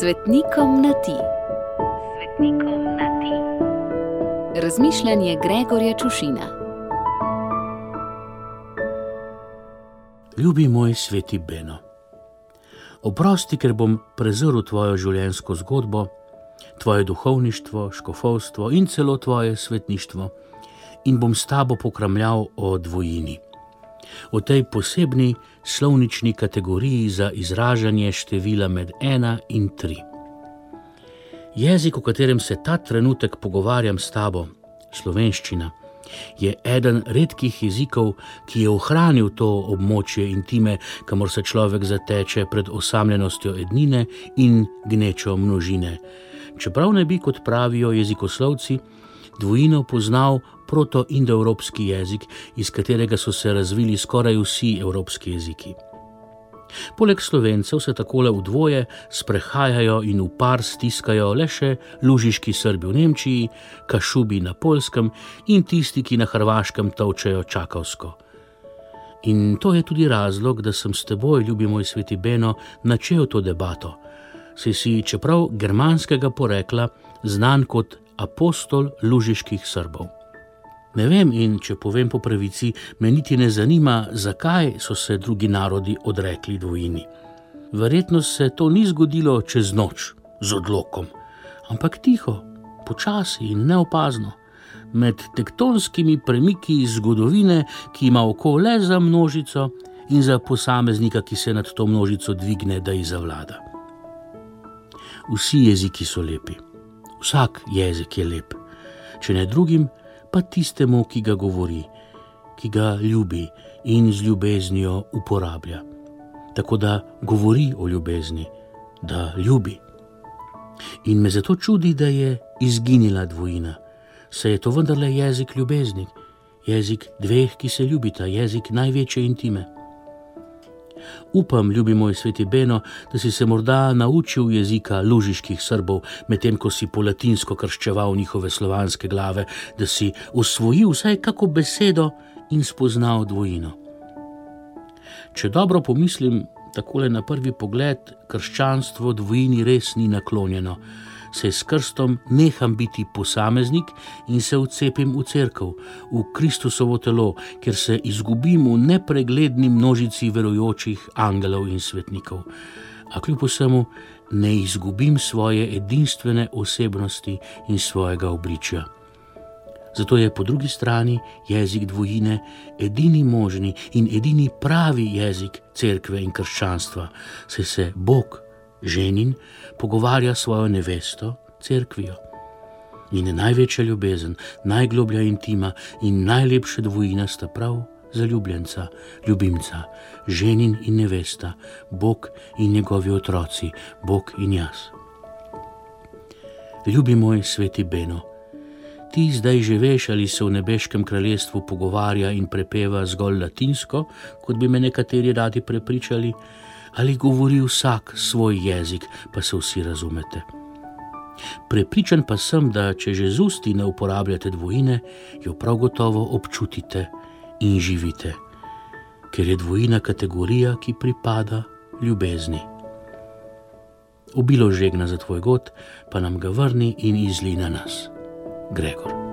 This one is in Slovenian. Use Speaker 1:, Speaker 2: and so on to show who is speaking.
Speaker 1: Svetnikom na ti. Svetnikom na ti. Razmišljanje Gregorja Čušina.
Speaker 2: Ljubi moj sveti Beno. Oprosti, ker bom prezrl tvojo življenjsko zgodbo, tvoje duhovništvo, škofovstvo in celo tvoje svetništvo, in bom s tabo pokramljal o dvojini o tej posebni slovnični kategoriji za izražanje števila med ena in tri. Jezik, v katerem se ta trenutek pogovarjam s tabo, slovenščina, je eden redkih jezikov, ki je ohranil to območje intime, kamor se človek zateče pred osamljenostjo ednine in gnečo množine. Čeprav ne bi, kot pravijo jezikoslovci, dvojino poznal proto-indoevropski jezik, iz katerega so se razvili skoraj vsi evropski jeziki. Poleg slovencev se takole v dvoje sprehajajo in v par stiskajo le še lužiški srbi v Nemčiji, kašubi na polskem in tisti, ki na hrvaškem točejo čakovsko. In to je tudi razlog, da sem s teboj, ljubi moj sveti Beno, načel to debato. Si si, čeprav germanskega porekla, znan kot apostol lužiških srbov. Ne vem, in če povem po pravici, me niti ne zanima, zakaj so se drugi narodi odrekli dvojini. Verjetno se to ni zgodilo čez noč z odlokom, ampak tiho, počasi in neopazno, med tektonskimi premiki iz zgodovine, ki ima oko le za množico in za posameznika, ki se nad to množico dvigne, da jih zavlada. Vsi jeziki so lepi. Vsak jezik je lep, če ne drugim, pa tistemu, ki ga govori, ki ga ljubi in z ljubeznijo uporablja. Tako da govori o ljubezni, da ljubi. In me zato čudi, da je izginila dvojina, saj je to vendarle jezik ljubezni, jezik dveh, ki se ljubita, jezik največje intime. Upam, ljubi moj sveti Beno, da si se morda naučil jezika lužiških srbov, medtem ko si po latinsko krščeval njihove slovanske glave, da si usvojil vsaj kako besedo in spoznal dvojino. Če dobro pomislim, tako le na prvi pogled, krščanstvo dvojini res ni naklonjeno se s krstom neham biti posameznik in se vcepim v crkvu, v Kristusovo telo, kjer se izgubim v nepregledni množici verujočih angelov in svetnikov. A kljub vsemu ne izgubim svoje edinstvene osebnosti in svojega obličja. Zato je po drugi strani jezik dvojine edini možni in edini pravi jezik cerkve in krščanstva, saj se Bog ženin pogovarja svojo nevesto, crkvijo. In največja ljubezen, najgloblja intima in najlepša dvojina sta prav zaljubljenca, ljubimca, ženin in nevesta, Bog in njegovi otroci, Bog in jaz. Ljubi moj sveti Beno, ti zdaj že veš, ali se v nebeškem kraljestvu pogovarja in prepeva zgolj latinsko, kot bi me nekateri radi prepričali ali govori vsak svoj jezik, pa se vsi razumete. Prepričan pa sem, da če že z usti ne uporabljate dvojine, jo prav gotovo občutite in živite, ker je dvojina kategorija, ki pripada ljubezni. Obilo žegna za tvoj god, pa nam ga vrni in izli na nas, Gregor.